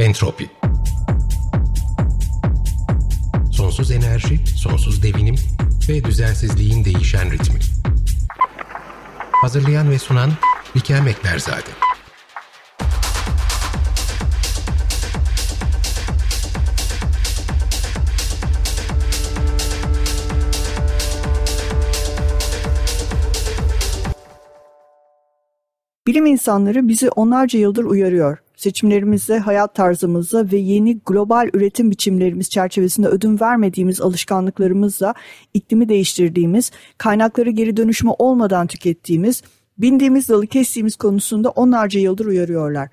Entropi Sonsuz enerji, sonsuz devinim ve düzensizliğin değişen ritmi. Hazırlayan ve sunan Bikem Ekberzade. Bilim insanları bizi onlarca yıldır uyarıyor. Seçimlerimizde, hayat tarzımızda ve yeni global üretim biçimlerimiz çerçevesinde ödün vermediğimiz alışkanlıklarımızla iklimi değiştirdiğimiz, kaynakları geri dönüşümü olmadan tükettiğimiz, bindiğimiz dalı kestiğimiz konusunda onlarca yıldır uyarıyorlar.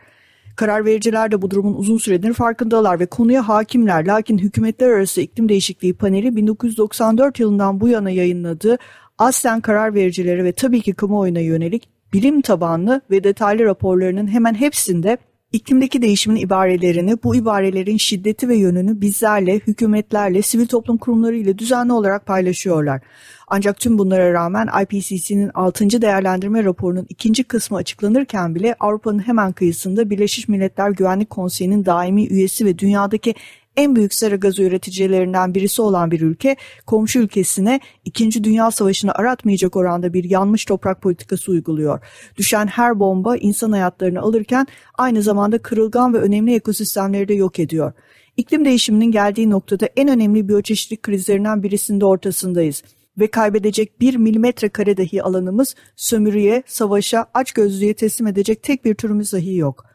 Karar vericiler de bu durumun uzun süredir farkındalar ve konuya hakimler. Lakin Hükümetler Arası İklim Değişikliği Paneli 1994 yılından bu yana yayınladığı aslen karar vericilere ve tabii ki kamuoyuna yönelik bilim tabanlı ve detaylı raporlarının hemen hepsinde iklimdeki değişimin ibarelerini, bu ibarelerin şiddeti ve yönünü bizlerle, hükümetlerle, sivil toplum kurumları ile düzenli olarak paylaşıyorlar. Ancak tüm bunlara rağmen IPCC'nin 6. değerlendirme raporunun ikinci kısmı açıklanırken bile Avrupa'nın hemen kıyısında Birleşmiş Milletler Güvenlik Konseyi'nin daimi üyesi ve dünyadaki en büyük sera gazı üreticilerinden birisi olan bir ülke komşu ülkesine 2. Dünya Savaşı'nı aratmayacak oranda bir yanmış toprak politikası uyguluyor. Düşen her bomba insan hayatlarını alırken aynı zamanda kırılgan ve önemli ekosistemleri de yok ediyor. İklim değişiminin geldiği noktada en önemli biyoçeşitlik krizlerinden birisinde ortasındayız ve kaybedecek bir milimetre kare dahi alanımız sömürüye, savaşa, açgözlüğe teslim edecek tek bir türümüz dahi yok.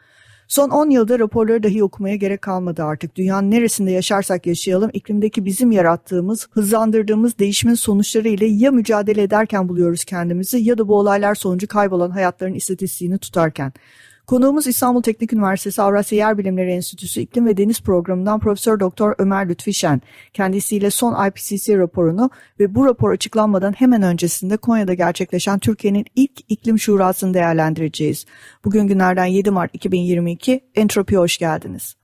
Son 10 yılda raporları dahi okumaya gerek kalmadı artık. Dünyanın neresinde yaşarsak yaşayalım iklimdeki bizim yarattığımız, hızlandırdığımız değişimin sonuçları ile ya mücadele ederken buluyoruz kendimizi ya da bu olaylar sonucu kaybolan hayatların istatistiğini tutarken. Konuğumuz İstanbul Teknik Üniversitesi Avrasya Yer Bilimleri Enstitüsü İklim ve Deniz Programı'ndan Profesör Doktor Ömer Lütfi Şen. Kendisiyle son IPCC raporunu ve bu rapor açıklanmadan hemen öncesinde Konya'da gerçekleşen Türkiye'nin ilk iklim şurasını değerlendireceğiz. Bugün günlerden 7 Mart 2022 Entropi'ye hoş geldiniz.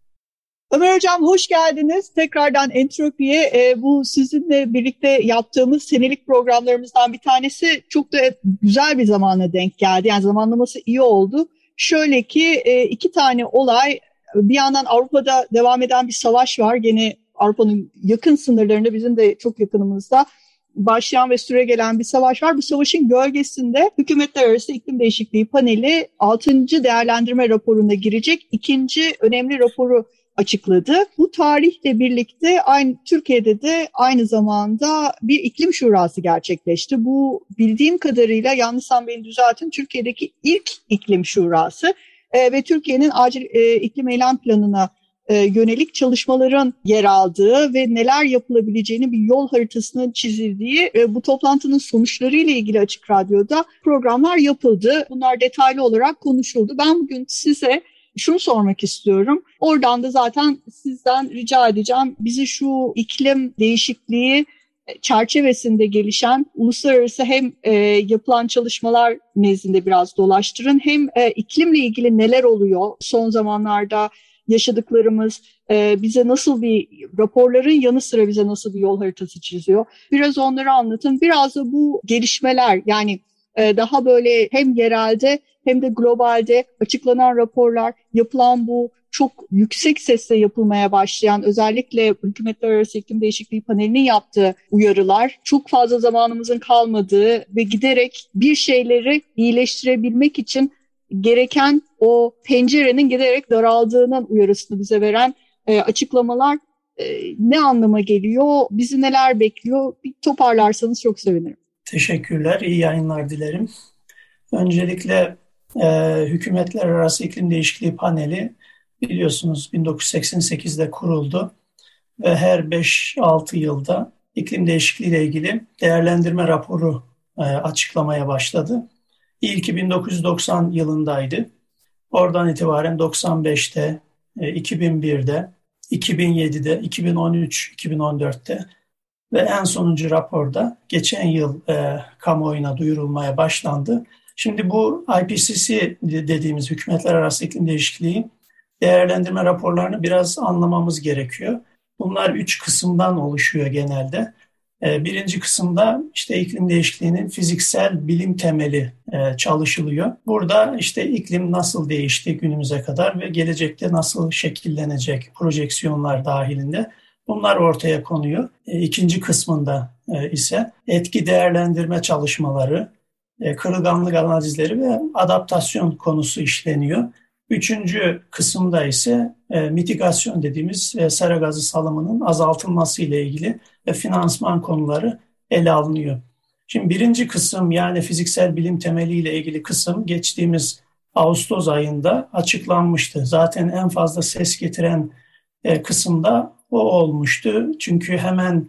Ömer Hocam hoş geldiniz. Tekrardan Entropi'ye e, bu sizinle birlikte yaptığımız senelik programlarımızdan bir tanesi çok da güzel bir zamana denk geldi. Yani zamanlaması iyi oldu. Şöyle ki e, iki tane olay bir yandan Avrupa'da devam eden bir savaş var. Gene Avrupa'nın yakın sınırlarında bizim de çok yakınımızda başlayan ve süre gelen bir savaş var. Bu savaşın gölgesinde Hükümetler Arası İklim Değişikliği Paneli 6. değerlendirme raporuna girecek ikinci önemli raporu açıkladı. Bu tarihle birlikte aynı Türkiye'de de aynı zamanda bir iklim şurası gerçekleşti. Bu bildiğim kadarıyla yanlışsam beni düzeltin Türkiye'deki ilk iklim şurası e, ve Türkiye'nin acil e, iklim eylem planına e, yönelik çalışmaların yer aldığı ve neler yapılabileceğini bir yol haritasının çizildiği e, bu toplantının sonuçları ile ilgili Açık Radyo'da programlar yapıldı. Bunlar detaylı olarak konuşuldu. Ben bugün size şunu sormak istiyorum. Oradan da zaten sizden rica edeceğim. Bizi şu iklim değişikliği çerçevesinde gelişen uluslararası hem e, yapılan çalışmalar nezdinde biraz dolaştırın hem e, iklimle ilgili neler oluyor son zamanlarda yaşadıklarımız e, bize nasıl bir raporların yanı sıra bize nasıl bir yol haritası çiziyor biraz onları anlatın biraz da bu gelişmeler yani e, daha böyle hem yerelde hem de globalde açıklanan raporlar, yapılan bu çok yüksek sesle yapılmaya başlayan özellikle Hükümetler Arası İklim Değişikliği Paneli'nin yaptığı uyarılar çok fazla zamanımızın kalmadığı ve giderek bir şeyleri iyileştirebilmek için gereken o pencerenin giderek daraldığının uyarısını bize veren e, açıklamalar e, ne anlama geliyor, bizi neler bekliyor bir toparlarsanız çok sevinirim. Teşekkürler, iyi yayınlar dilerim. Öncelikle e, Hükümetler Arası İklim Değişikliği Paneli biliyorsunuz 1988'de kuruldu ve her 5-6 yılda iklim değişikliği ile ilgili değerlendirme raporu e, açıklamaya başladı. İlki 1990 yılındaydı. Oradan itibaren 95'te, e, 2001'de, 2007'de, 2013, 2014'te ve en sonuncu raporda geçen yıl e, kamuoyuna duyurulmaya başlandı. Şimdi bu IPCC dediğimiz Hükümetler Arası İklim Değişikliği değerlendirme raporlarını biraz anlamamız gerekiyor. Bunlar üç kısımdan oluşuyor genelde. E, birinci kısımda işte iklim değişikliğinin fiziksel bilim temeli e, çalışılıyor. Burada işte iklim nasıl değişti günümüze kadar ve gelecekte nasıl şekillenecek projeksiyonlar dahilinde bunlar ortaya konuyor. E, ikinci kısmında ise etki değerlendirme çalışmaları, kırılganlık analizleri ve adaptasyon konusu işleniyor. Üçüncü kısımda ise mitigasyon dediğimiz sera gazı salımının azaltılması ile ilgili ve finansman konuları ele alınıyor. Şimdi birinci kısım yani fiziksel bilim temeliyle ilgili kısım geçtiğimiz Ağustos ayında açıklanmıştı. Zaten en fazla ses getiren e, kısımda o olmuştu. Çünkü hemen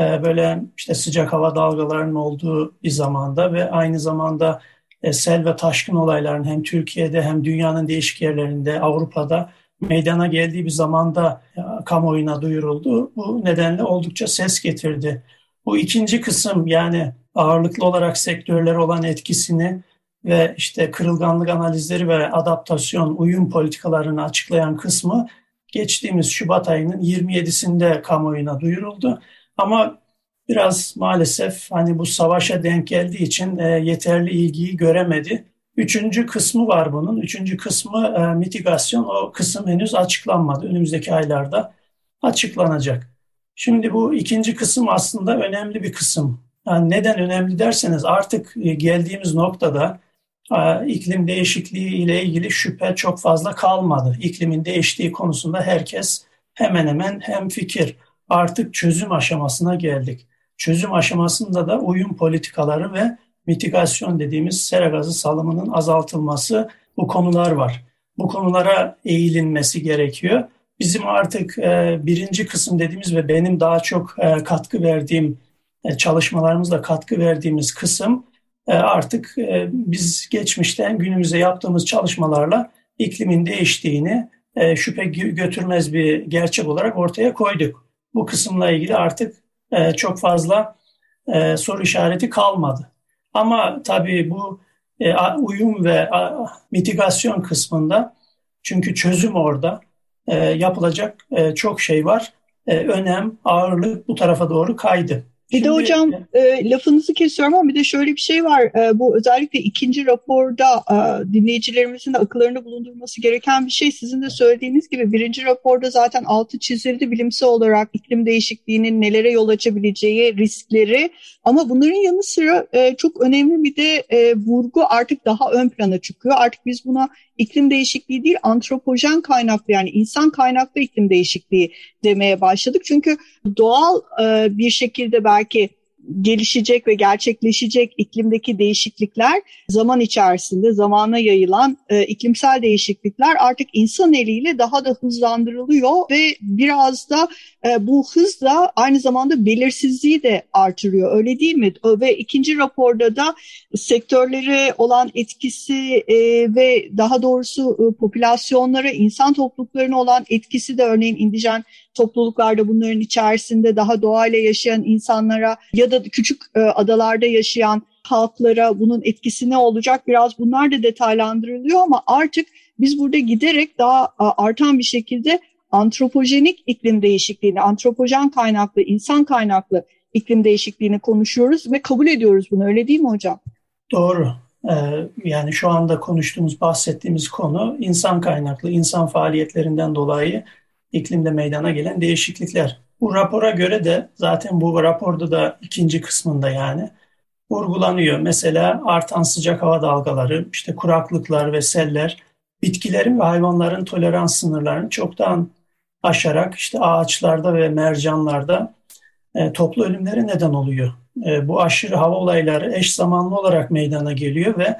e, böyle işte sıcak hava dalgalarının olduğu bir zamanda ve aynı zamanda e, sel ve taşkın olayların hem Türkiye'de hem dünyanın değişik yerlerinde Avrupa'da meydana geldiği bir zamanda kamuoyuna duyuruldu. Bu nedenle oldukça ses getirdi. Bu ikinci kısım yani ağırlıklı olarak sektörlere olan etkisini ve işte kırılganlık analizleri ve adaptasyon uyum politikalarını açıklayan kısmı geçtiğimiz Şubat ayının 27'sinde kamuoyuna duyuruldu. Ama biraz maalesef hani bu savaşa denk geldiği için e, yeterli ilgiyi göremedi. Üçüncü kısmı var bunun. Üçüncü kısmı e, mitigasyon. O kısım henüz açıklanmadı. Önümüzdeki aylarda açıklanacak. Şimdi bu ikinci kısım aslında önemli bir kısım. Yani neden önemli derseniz artık e, geldiğimiz noktada e, iklim değişikliği ile ilgili şüphe çok fazla kalmadı. İklimin değiştiği konusunda herkes hemen hemen hem fikir. Artık çözüm aşamasına geldik. Çözüm aşamasında da uyum politikaları ve mitigasyon dediğimiz sera gazı salımının azaltılması bu konular var. Bu konulara eğilinmesi gerekiyor. Bizim artık e, birinci kısım dediğimiz ve benim daha çok e, katkı verdiğim e, çalışmalarımızla katkı verdiğimiz kısım e, artık e, biz geçmişten günümüze yaptığımız çalışmalarla iklimin değiştiğini e, şüphe götürmez bir gerçek olarak ortaya koyduk. Bu kısımla ilgili artık e, çok fazla e, soru işareti kalmadı. Ama tabii bu e, uyum ve a, mitigasyon kısmında çünkü çözüm orada e, yapılacak e, çok şey var. E, önem, ağırlık bu tarafa doğru kaydı. Bir de hocam e, lafınızı kesiyorum ama bir de şöyle bir şey var. E, bu özellikle ikinci raporda e, dinleyicilerimizin de akıllarında bulundurması gereken bir şey. Sizin de söylediğiniz gibi birinci raporda zaten altı çizildi bilimsel olarak iklim değişikliğinin nelere yol açabileceği riskleri. Ama bunların yanı sıra e, çok önemli bir de e, vurgu artık daha ön plana çıkıyor. Artık biz buna iklim değişikliği değil antropojen kaynaklı yani insan kaynaklı iklim değişikliği demeye başladık. Çünkü doğal e, bir şekilde belki gelişecek ve gerçekleşecek iklimdeki değişiklikler zaman içerisinde zamana yayılan e, iklimsel değişiklikler artık insan eliyle daha da hızlandırılıyor ve biraz da e, bu hızla aynı zamanda belirsizliği de artırıyor öyle değil mi? Ve ikinci raporda da sektörlere olan etkisi e, ve daha doğrusu e, popülasyonlara, insan topluluklarına olan etkisi de örneğin indijen topluluklarda bunların içerisinde daha doğayla yaşayan insanlara ya da küçük e, adalarda yaşayan halklara bunun etkisi ne olacak biraz bunlar da detaylandırılıyor ama artık biz burada giderek daha artan bir şekilde antropojenik iklim değişikliğini, antropojen kaynaklı, insan kaynaklı iklim değişikliğini konuşuyoruz ve kabul ediyoruz bunu öyle değil mi hocam? Doğru. Ee, yani şu anda konuştuğumuz, bahsettiğimiz konu insan kaynaklı, insan faaliyetlerinden dolayı iklimde meydana gelen değişiklikler. Bu rapora göre de zaten bu raporda da ikinci kısmında yani vurgulanıyor. Mesela artan sıcak hava dalgaları, işte kuraklıklar ve seller bitkilerin ve hayvanların tolerans sınırlarını çoktan aşarak işte ağaçlarda ve mercanlarda e, toplu ölümlere neden oluyor. E, bu aşırı hava olayları eş zamanlı olarak meydana geliyor ve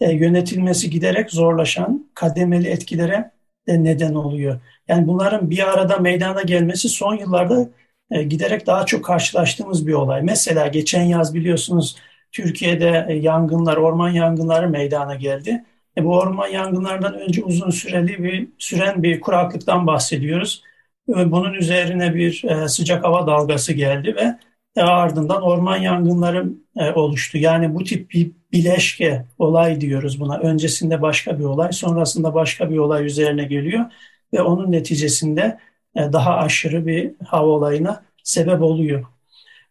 e, yönetilmesi giderek zorlaşan kademeli etkilere de neden oluyor. Yani bunların bir arada meydana gelmesi son yıllarda e, giderek daha çok karşılaştığımız bir olay. Mesela geçen yaz biliyorsunuz Türkiye'de e, yangınlar, orman yangınları meydana geldi. E, bu orman yangınlarından önce uzun süreli bir süren bir kuraklıktan bahsediyoruz. E, bunun üzerine bir sıcak hava dalgası geldi ve ardından orman yangınları oluştu. Yani bu tip bir bileşke olay diyoruz buna. Öncesinde başka bir olay, sonrasında başka bir olay üzerine geliyor ve onun neticesinde e, daha aşırı bir hava olayına sebep oluyor.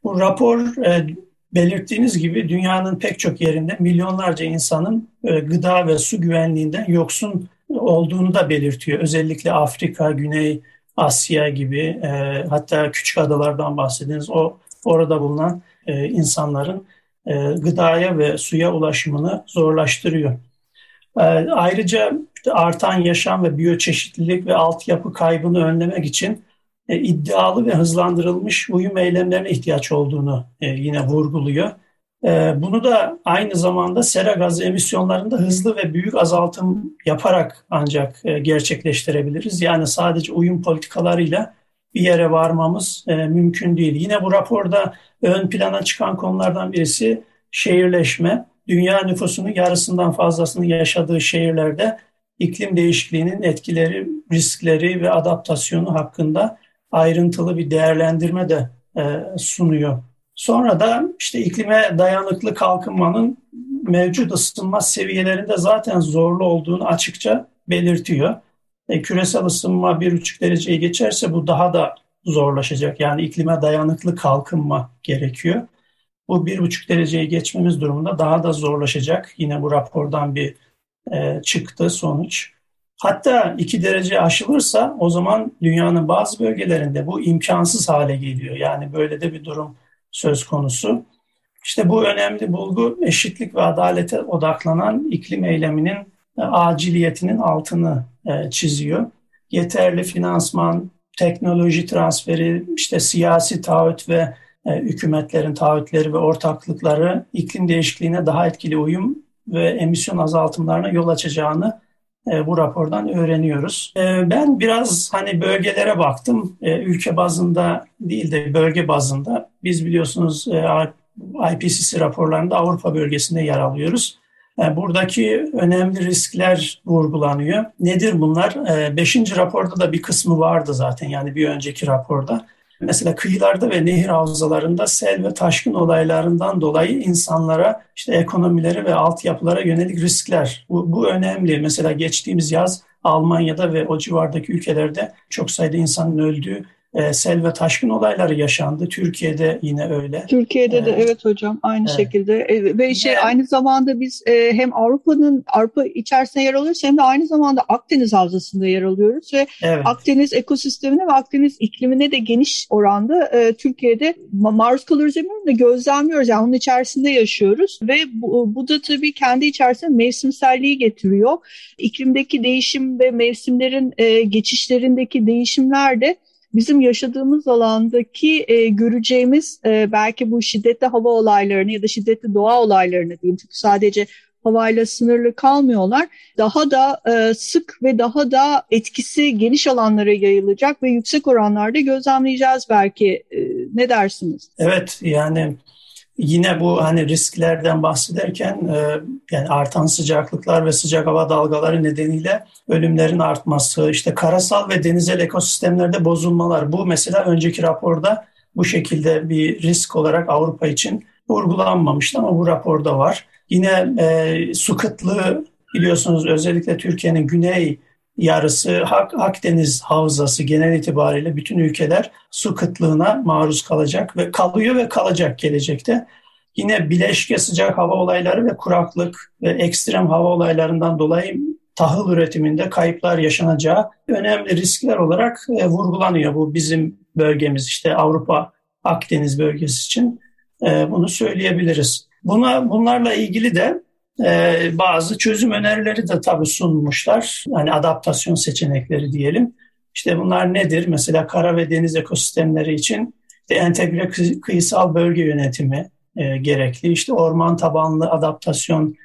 Bu rapor e, belirttiğiniz gibi dünyanın pek çok yerinde milyonlarca insanın e, gıda ve su güvenliğinden yoksun olduğunu da belirtiyor. Özellikle Afrika, Güney Asya gibi hatta küçük adalardan bahsediniz. O orada bulunan insanların gıdaya ve suya ulaşımını zorlaştırıyor. E, ayrıca artan yaşam ve biyoçeşitlilik ve altyapı kaybını önlemek için e, iddialı ve hızlandırılmış uyum eylemlerine ihtiyaç olduğunu e, yine vurguluyor. E, bunu da aynı zamanda sera gazı emisyonlarında hızlı ve büyük azaltım yaparak ancak e, gerçekleştirebiliriz. Yani sadece uyum politikalarıyla bir yere varmamız mümkün değil. Yine bu raporda ön plana çıkan konulardan birisi şehirleşme. Dünya nüfusunun yarısından fazlasını yaşadığı şehirlerde iklim değişikliğinin etkileri, riskleri ve adaptasyonu hakkında ayrıntılı bir değerlendirme de e, sunuyor. Sonra da işte iklime dayanıklı kalkınmanın mevcut ısınma seviyelerinde zaten zorlu olduğunu açıkça belirtiyor. E, küresel ısınma 1,5 dereceyi geçerse bu daha da zorlaşacak. Yani iklime dayanıklı kalkınma gerekiyor. Bu 1,5 dereceyi geçmemiz durumunda daha da zorlaşacak. Yine bu rapordan bir e, çıktı sonuç. Hatta 2 derece aşılırsa o zaman dünyanın bazı bölgelerinde bu imkansız hale geliyor. Yani böyle de bir durum söz konusu. İşte bu önemli bulgu eşitlik ve adalete odaklanan iklim eyleminin e, aciliyetinin altını e, çiziyor. Yeterli finansman, teknoloji transferi, işte siyasi taahhüt ve hükümetlerin taahhütleri ve ortaklıkları iklim değişikliğine daha etkili uyum ve emisyon azaltımlarına yol açacağını e, bu rapordan öğreniyoruz. E, ben biraz hani bölgelere baktım. E, ülke bazında değil de bölge bazında. Biz biliyorsunuz e, IPCC raporlarında Avrupa bölgesinde yer alıyoruz. E, buradaki önemli riskler vurgulanıyor. Nedir bunlar? E, beşinci raporda da bir kısmı vardı zaten yani bir önceki raporda. Mesela kıyılarda ve nehir havzalarında sel ve taşkın olaylarından dolayı insanlara, işte ekonomilere ve altyapılara yönelik riskler. Bu, bu önemli. Mesela geçtiğimiz yaz Almanya'da ve o civardaki ülkelerde çok sayıda insanın öldüğü e, sel ve taşkın olayları yaşandı. Türkiye'de yine öyle. Türkiye'de de ee, evet hocam aynı evet. şekilde e, ve şey yani, aynı zamanda biz e, hem Avrupa'nın Avrupa içerisinde yer alıyoruz hem de aynı zamanda Akdeniz havzasında yer alıyoruz ve evet. Akdeniz ekosistemine ve Akdeniz iklimine de geniş oranda e, Türkiye'de maruz kalıyoruz demiyorum da gözlemliyoruz. Yani onun içerisinde yaşıyoruz ve bu, bu da tabii kendi içerisinde mevsimselliği getiriyor. İklimdeki değişim ve mevsimlerin e, geçişlerindeki değişimler de bizim yaşadığımız alandaki e, göreceğimiz e, belki bu şiddetli hava olaylarını ya da şiddetli doğa olaylarını diyeyim çünkü sadece havayla sınırlı kalmıyorlar. Daha da e, sık ve daha da etkisi geniş alanlara yayılacak ve yüksek oranlarda gözlemleyeceğiz belki. E, ne dersiniz? Evet yani Yine bu hani risklerden bahsederken e, yani artan sıcaklıklar ve sıcak hava dalgaları nedeniyle ölümlerin artması, işte karasal ve denizel ekosistemlerde bozulmalar. Bu mesela önceki raporda bu şekilde bir risk olarak Avrupa için vurgulanmamıştı ama bu raporda var. Yine e, su kıtlığı biliyorsunuz özellikle Türkiye'nin güney yarısı Akdeniz havzası genel itibariyle bütün ülkeler su kıtlığına maruz kalacak ve kalıyor ve kalacak gelecekte. Yine bileşke sıcak hava olayları ve kuraklık ve ekstrem hava olaylarından dolayı tahıl üretiminde kayıplar yaşanacağı önemli riskler olarak e, vurgulanıyor. Bu bizim bölgemiz işte Avrupa Akdeniz bölgesi için e, bunu söyleyebiliriz. Buna bunlarla ilgili de ee, bazı çözüm önerileri de tabii sunmuşlar. Hani adaptasyon seçenekleri diyelim. İşte bunlar nedir? Mesela kara ve deniz ekosistemleri için işte entegre kıyısal bölge yönetimi e, gerekli. İşte orman tabanlı adaptasyon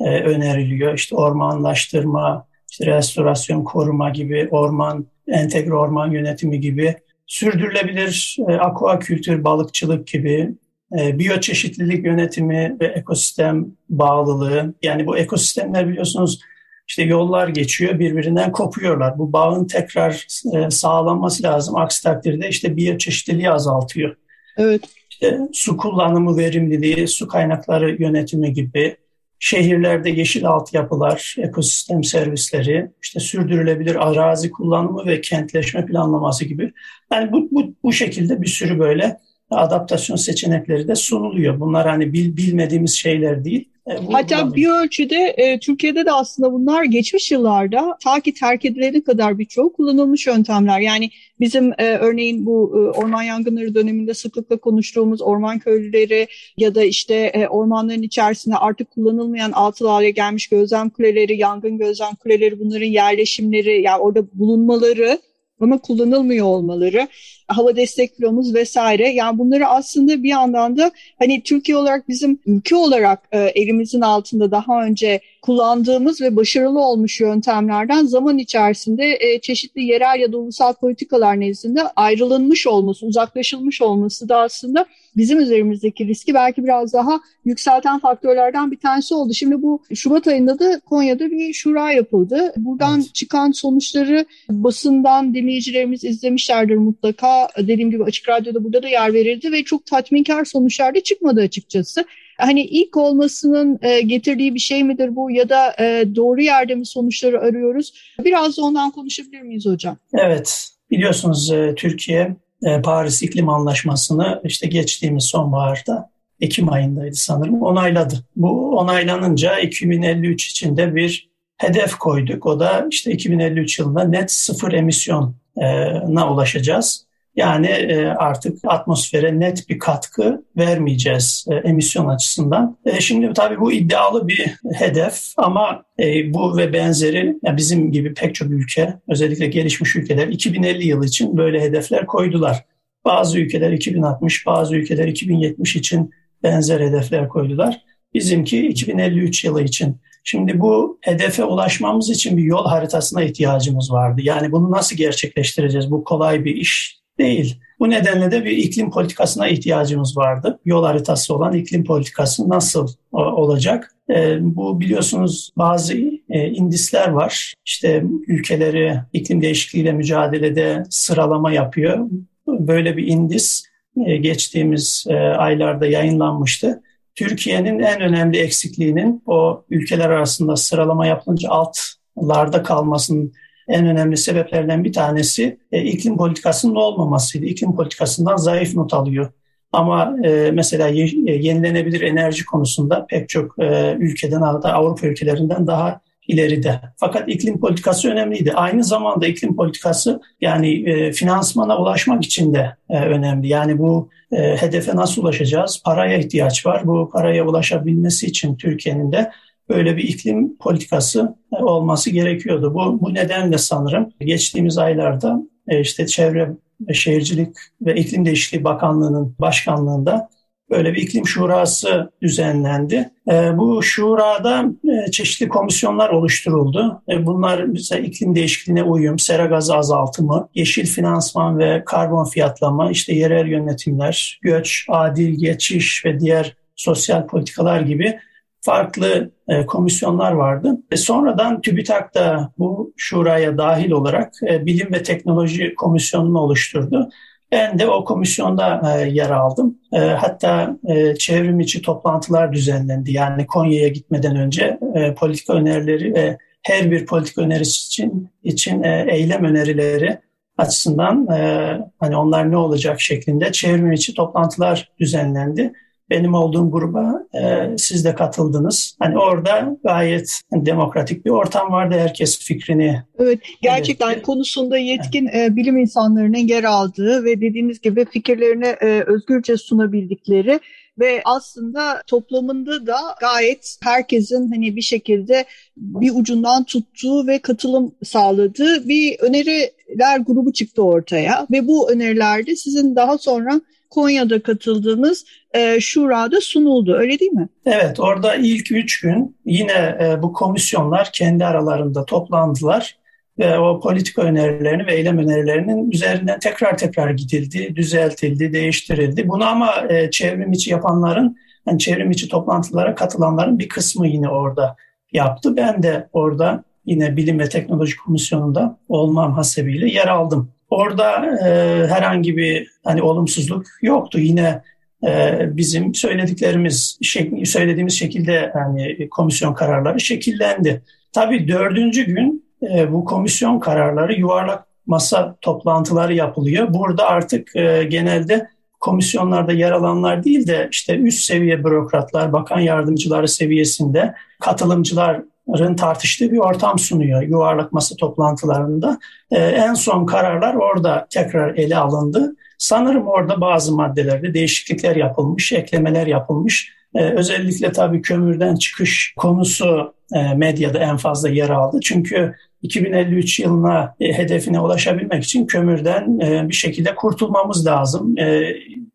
e, öneriliyor. İşte ormanlaştırma, işte restorasyon, koruma gibi orman, entegre orman yönetimi gibi sürdürülebilir e, akvakultür, balıkçılık gibi e, biyoçeşitlilik yönetimi ve ekosistem bağlılığı. Yani bu ekosistemler biliyorsunuz işte yollar geçiyor birbirinden kopuyorlar. Bu bağın tekrar e, sağlanması lazım. Aksi takdirde işte biyoçeşitliliği azaltıyor. Evet. İşte su kullanımı verimliliği, su kaynakları yönetimi gibi şehirlerde yeşil altyapılar, ekosistem servisleri, işte sürdürülebilir arazi kullanımı ve kentleşme planlaması gibi. Yani bu, bu, bu şekilde bir sürü böyle adaptasyon seçenekleri de sunuluyor. Bunlar hani bil, bilmediğimiz şeyler değil. E, Hatta bir ölçüde e, Türkiye'de de aslında bunlar geçmiş yıllarda ta ki terk edilene kadar birçoğu kullanılmış yöntemler. Yani bizim e, örneğin bu e, orman yangınları döneminde sıklıkla konuştuğumuz orman köylüleri ya da işte e, ormanların içerisinde artık kullanılmayan altı hale gelmiş gözlem kuleleri, yangın gözlem kuleleri bunların yerleşimleri yani orada bulunmaları ama kullanılmıyor olmaları, hava destek filomuz vesaire. Yani bunları aslında bir yandan da hani Türkiye olarak bizim ülke olarak e, elimizin altında daha önce kullandığımız ve başarılı olmuş yöntemlerden zaman içerisinde e, çeşitli yerel ya da ulusal politikalar nezdinde ayrılınmış olması, uzaklaşılmış olması da aslında bizim üzerimizdeki riski belki biraz daha yükselten faktörlerden bir tanesi oldu. Şimdi bu Şubat ayında da Konya'da bir şura yapıldı. Buradan evet. çıkan sonuçları basından dinleyicilerimiz izlemişlerdir mutlaka. Dediğim gibi Açık Radyo'da burada da yer verildi ve çok tatminkar sonuçlar da çıkmadı açıkçası. Hani ilk olmasının e, getirdiği bir şey midir bu ya da e, doğru yerde mi sonuçları arıyoruz? Biraz da ondan konuşabilir miyiz hocam? Evet, biliyorsunuz e, Türkiye Paris İklim Anlaşması'nı işte geçtiğimiz sonbaharda Ekim ayındaydı sanırım onayladı. Bu onaylanınca 2053 için de bir hedef koyduk. O da işte 2053 yılında net sıfır emisyona ulaşacağız. Yani e, artık atmosfere net bir katkı vermeyeceğiz e, emisyon açısından. E, şimdi tabii bu iddialı bir hedef ama bu ve benzeri bizim gibi pek çok ülke özellikle gelişmiş ülkeler 2050 yılı için böyle hedefler koydular. Bazı ülkeler 2060, bazı ülkeler 2070 için benzer hedefler koydular. Bizimki 2053 yılı için. Şimdi bu hedefe ulaşmamız için bir yol haritasına ihtiyacımız vardı. Yani bunu nasıl gerçekleştireceğiz? Bu kolay bir iş değil. Bu nedenle de bir iklim politikasına ihtiyacımız vardı. Yol haritası olan iklim politikası nasıl olacak? E, bu biliyorsunuz bazı e, indisler var. İşte ülkeleri iklim değişikliğiyle mücadelede sıralama yapıyor. Böyle bir indis e, geçtiğimiz aylarda yayınlanmıştı. Türkiye'nin en önemli eksikliğinin o ülkeler arasında sıralama yapılınca altlarda kalmasının en önemli sebeplerden bir tanesi e, iklim politikasının olmamasıydı. İklim politikasından zayıf not alıyor. Ama e, mesela ye, e, yenilenebilir enerji konusunda pek çok e, ülkeden hatta Avrupa ülkelerinden daha ileride. Fakat iklim politikası önemliydi. Aynı zamanda iklim politikası yani e, finansmana ulaşmak için de e, önemli. Yani bu e, hedefe nasıl ulaşacağız? Paraya ihtiyaç var. Bu paraya ulaşabilmesi için Türkiye'nin de böyle bir iklim politikası e, olması gerekiyordu. Bu, bu nedenle sanırım geçtiğimiz aylarda e, işte Çevre Şehircilik ve İklim Değişikliği Bakanlığı'nın başkanlığında böyle bir iklim şurası düzenlendi. E, bu şurada çeşitli komisyonlar oluşturuldu. Bunlar mesela iklim değişikliğine uyum, sera gazı azaltımı, yeşil finansman ve karbon fiyatlama, işte yerel yönetimler, göç, adil geçiş ve diğer sosyal politikalar gibi farklı e, komisyonlar vardı. Ve sonradan TÜBİTAK da bu şuraya dahil olarak e, Bilim ve Teknoloji Komisyonu'nu oluşturdu. Ben de o komisyonda e, yer aldım. E, hatta e, çevrim içi toplantılar düzenlendi. Yani Konya'ya gitmeden önce e, politika önerileri ve her bir politika önerisi için için e, eylem önerileri açısından e, hani onlar ne olacak şeklinde çevrim içi toplantılar düzenlendi benim olduğum gruba e, siz de katıldınız. Hani orada gayet demokratik bir ortam vardı. Herkes fikrini Evet, gerçekten belirtti. konusunda yetkin evet. e, bilim insanlarının yer aldığı ve dediğiniz gibi fikirlerini e, özgürce sunabildikleri ve aslında toplamında da gayet herkesin hani bir şekilde bir ucundan tuttuğu ve katılım sağladığı bir öneriler grubu çıktı ortaya. Ve bu önerilerde sizin daha sonra Konya'da katıldığınız e, şurada sunuldu. Öyle değil mi? Evet orada ilk üç gün yine e, bu komisyonlar kendi aralarında toplandılar ve o politika önerilerini ve eylem önerilerinin üzerinden tekrar tekrar gidildi, düzeltildi, değiştirildi. Bunu ama e, çevrim içi yapanların, yani çevrim içi toplantılara katılanların bir kısmı yine orada yaptı. Ben de orada yine Bilim ve Teknoloji Komisyonu'nda olmam hasebiyle yer aldım. Orada e, herhangi bir hani olumsuzluk yoktu. Yine e, bizim söylediklerimiz, şek- söylediğimiz şekilde yani komisyon kararları şekillendi. Tabii dördüncü gün e, bu komisyon kararları yuvarlak masa toplantıları yapılıyor. Burada artık e, genelde komisyonlarda yer alanlar değil de işte üst seviye bürokratlar, bakan yardımcıları seviyesinde katılımcıların tartıştığı bir ortam sunuyor yuvarlak masa toplantılarında. Ee, en son kararlar orada tekrar ele alındı. Sanırım orada bazı maddelerde değişiklikler yapılmış, eklemeler yapılmış. Ee, özellikle tabii kömürden çıkış konusu e, medyada en fazla yer aldı. Çünkü 2053 yılına e, hedefine ulaşabilmek için kömürden e, bir şekilde kurtulmamız lazım. E,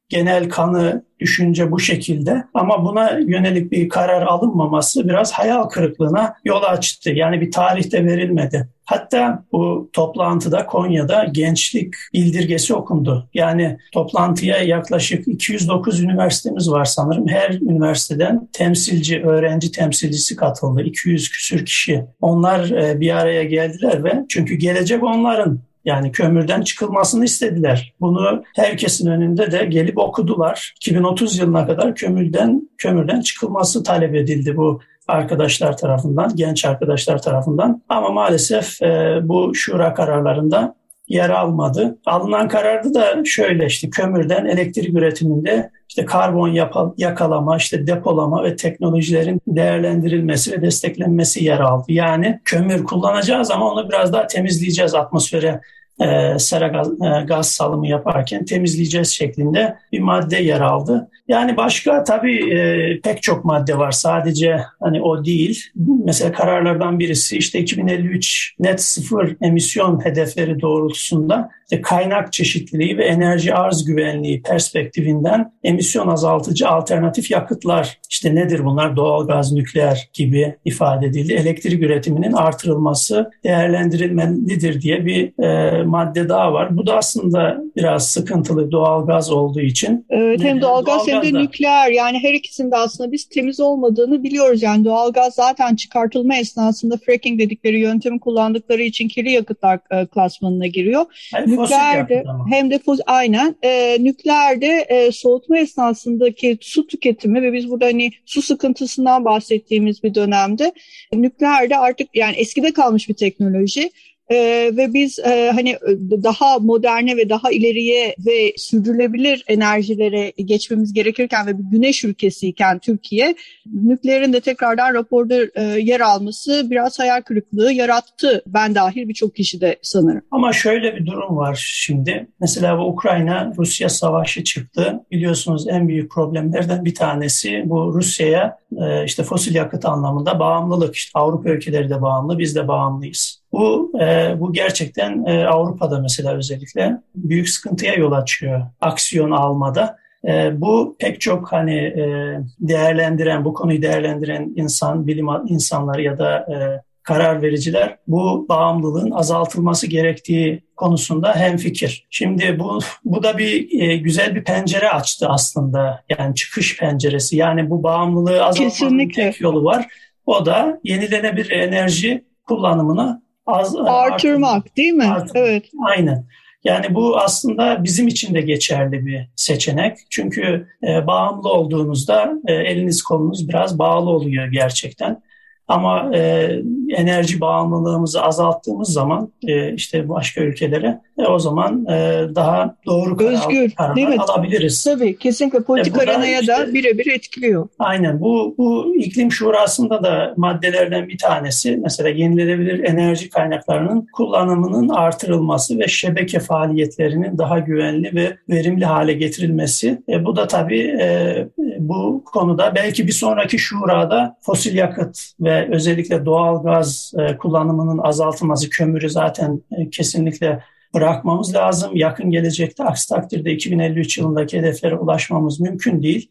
genel kanı düşünce bu şekilde ama buna yönelik bir karar alınmaması biraz hayal kırıklığına yol açtı. Yani bir tarihte verilmedi. Hatta bu toplantıda Konya'da gençlik bildirgesi okundu. Yani toplantıya yaklaşık 209 üniversitemiz var sanırım. Her üniversiteden temsilci, öğrenci temsilcisi katıldı. 200 küsür kişi. Onlar e, bir araya geldiler ve çünkü gelecek onların yani kömürden çıkılmasını istediler. Bunu herkesin önünde de gelip okudular. 2030 yılına kadar kömürden kömürden çıkılması talep edildi bu arkadaşlar tarafından, genç arkadaşlar tarafından. Ama maalesef e, bu şura kararlarında yer almadı. Alınan kararda da şöyle işte kömürden elektrik üretiminde işte karbon yapa, yakalama, işte depolama ve teknolojilerin değerlendirilmesi ve desteklenmesi yer aldı. Yani kömür kullanacağız ama onu biraz daha temizleyeceğiz atmosfere e, sera gaz, e, gaz salımı yaparken temizleyeceğiz şeklinde bir madde yer aldı. Yani başka tabii e, pek çok madde var. Sadece hani o değil. Mesela kararlardan birisi işte 2053 net sıfır emisyon hedefleri doğrultusunda işte kaynak çeşitliliği ve enerji arz güvenliği perspektifinden emisyon azaltıcı alternatif yakıtlar işte nedir bunlar? Doğalgaz, nükleer gibi ifade edildi. Elektrik üretiminin artırılması değerlendirilmelidir diye bir e, madde daha var. Bu da aslında biraz sıkıntılı doğalgaz olduğu için. Evet hem doğalgaz, doğalgaz hem de nükleer yani her ikisinde aslında biz temiz olmadığını biliyoruz. Yani doğalgaz zaten çıkartılma esnasında fracking dedikleri yöntemi kullandıkları için kirli yakıtlar e, klasmanına giriyor. Yani nükleerde hem de fosil aynen e, nükleerde e, soğutma esnasındaki su tüketimi ve biz burada hani su sıkıntısından bahsettiğimiz bir dönemde nükleerde artık yani eskide kalmış bir teknoloji ee, ve biz e, hani daha moderne ve daha ileriye ve sürdürülebilir enerjilere geçmemiz gerekirken ve bir güneş ülkesiyken Türkiye nükleerin de tekrardan raporda e, yer alması biraz hayal kırıklığı yarattı. Ben dahil birçok kişi de sanırım. Ama şöyle bir durum var şimdi. Mesela bu Ukrayna-Rusya savaşı çıktı. Biliyorsunuz en büyük problemlerden bir tanesi bu Rusya'ya e, işte fosil yakıt anlamında bağımlılık. İşte Avrupa ülkeleri de bağımlı, biz de bağımlıyız. Bu e, bu gerçekten e, Avrupa'da mesela özellikle büyük sıkıntıya yol açıyor aksiyon almada. E, bu pek çok hani e, değerlendiren, bu konuyu değerlendiren insan, bilim insanları ya da e, karar vericiler bu bağımlılığın azaltılması gerektiği konusunda hemfikir. Şimdi bu bu da bir e, güzel bir pencere açtı aslında. Yani çıkış penceresi. Yani bu bağımlılığı azaltmanın tek yolu var. O da yenilenebilir enerji kullanımını az, artırmak artır, değil mi? Artırmak. Evet. Aynen. Yani bu aslında bizim için de geçerli bir seçenek. Çünkü e, bağımlı olduğunuzda e, eliniz kolunuz biraz bağlı oluyor gerçekten. Ama e, enerji bağımlılığımızı azalttığımız zaman e, işte başka ülkelere e, o zaman e, daha doğru karar, Özgür, kararlar alabiliriz. Tabii kesinlikle politik e, arenaya işte, da birebir etkiliyor. Aynen bu, bu iklim şurasında da maddelerden bir tanesi mesela yenilenebilir enerji kaynaklarının kullanımının artırılması ve şebeke faaliyetlerinin daha güvenli ve verimli hale getirilmesi. E, bu da tabii e, bu konuda belki bir sonraki şurada fosil yakıt ve özellikle doğal gaz e, kullanımının azaltılması, kömürü zaten e, kesinlikle bırakmamız lazım. Yakın gelecekte aksi takdirde 2053 yılındaki hedeflere ulaşmamız mümkün değil.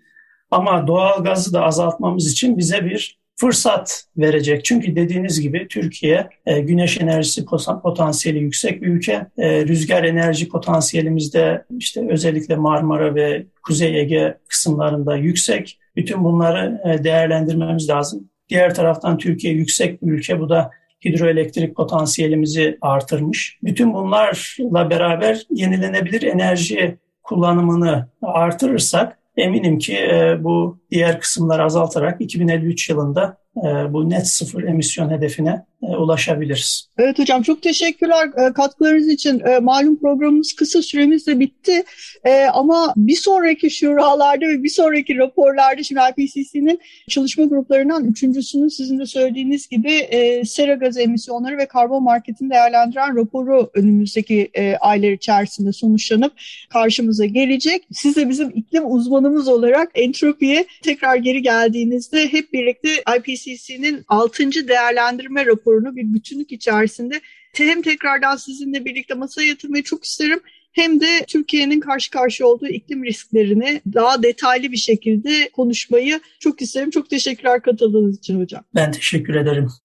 Ama doğal gazı da azaltmamız için bize bir fırsat verecek. Çünkü dediğiniz gibi Türkiye e, güneş enerjisi potansiyeli yüksek bir ülke. Rüzgar enerji potansiyelimizde işte özellikle Marmara ve Kuzey Ege kısımlarında yüksek. Bütün bunları değerlendirmemiz lazım. Diğer taraftan Türkiye yüksek bir ülke. Bu da hidroelektrik potansiyelimizi artırmış. Bütün bunlarla beraber yenilenebilir enerji kullanımını artırırsak eminim ki bu diğer kısımları azaltarak 2053 yılında e, bu net sıfır emisyon hedefine e, ulaşabiliriz. Evet hocam çok teşekkürler e, katkılarınız için. Malum programımız kısa süremiz de bitti ama bir sonraki şuralarda ve bir sonraki raporlarda şimdi IPCC'nin çalışma gruplarından üçüncüsünün sizin de söylediğiniz gibi sera gazı emisyonları ve karbon marketini değerlendiren raporu önümüzdeki aylar içerisinde sonuçlanıp karşımıza gelecek. Siz de bizim iklim uzmanımız olarak entropiye tekrar geri geldiğinizde hep birlikte IPCC'nin 6. değerlendirme raporunu bir bütünlük içerisinde hem tekrardan sizinle birlikte masaya yatırmayı çok isterim hem de Türkiye'nin karşı karşıya olduğu iklim risklerini daha detaylı bir şekilde konuşmayı çok isterim. Çok teşekkürler katıldığınız için hocam. Ben teşekkür ederim.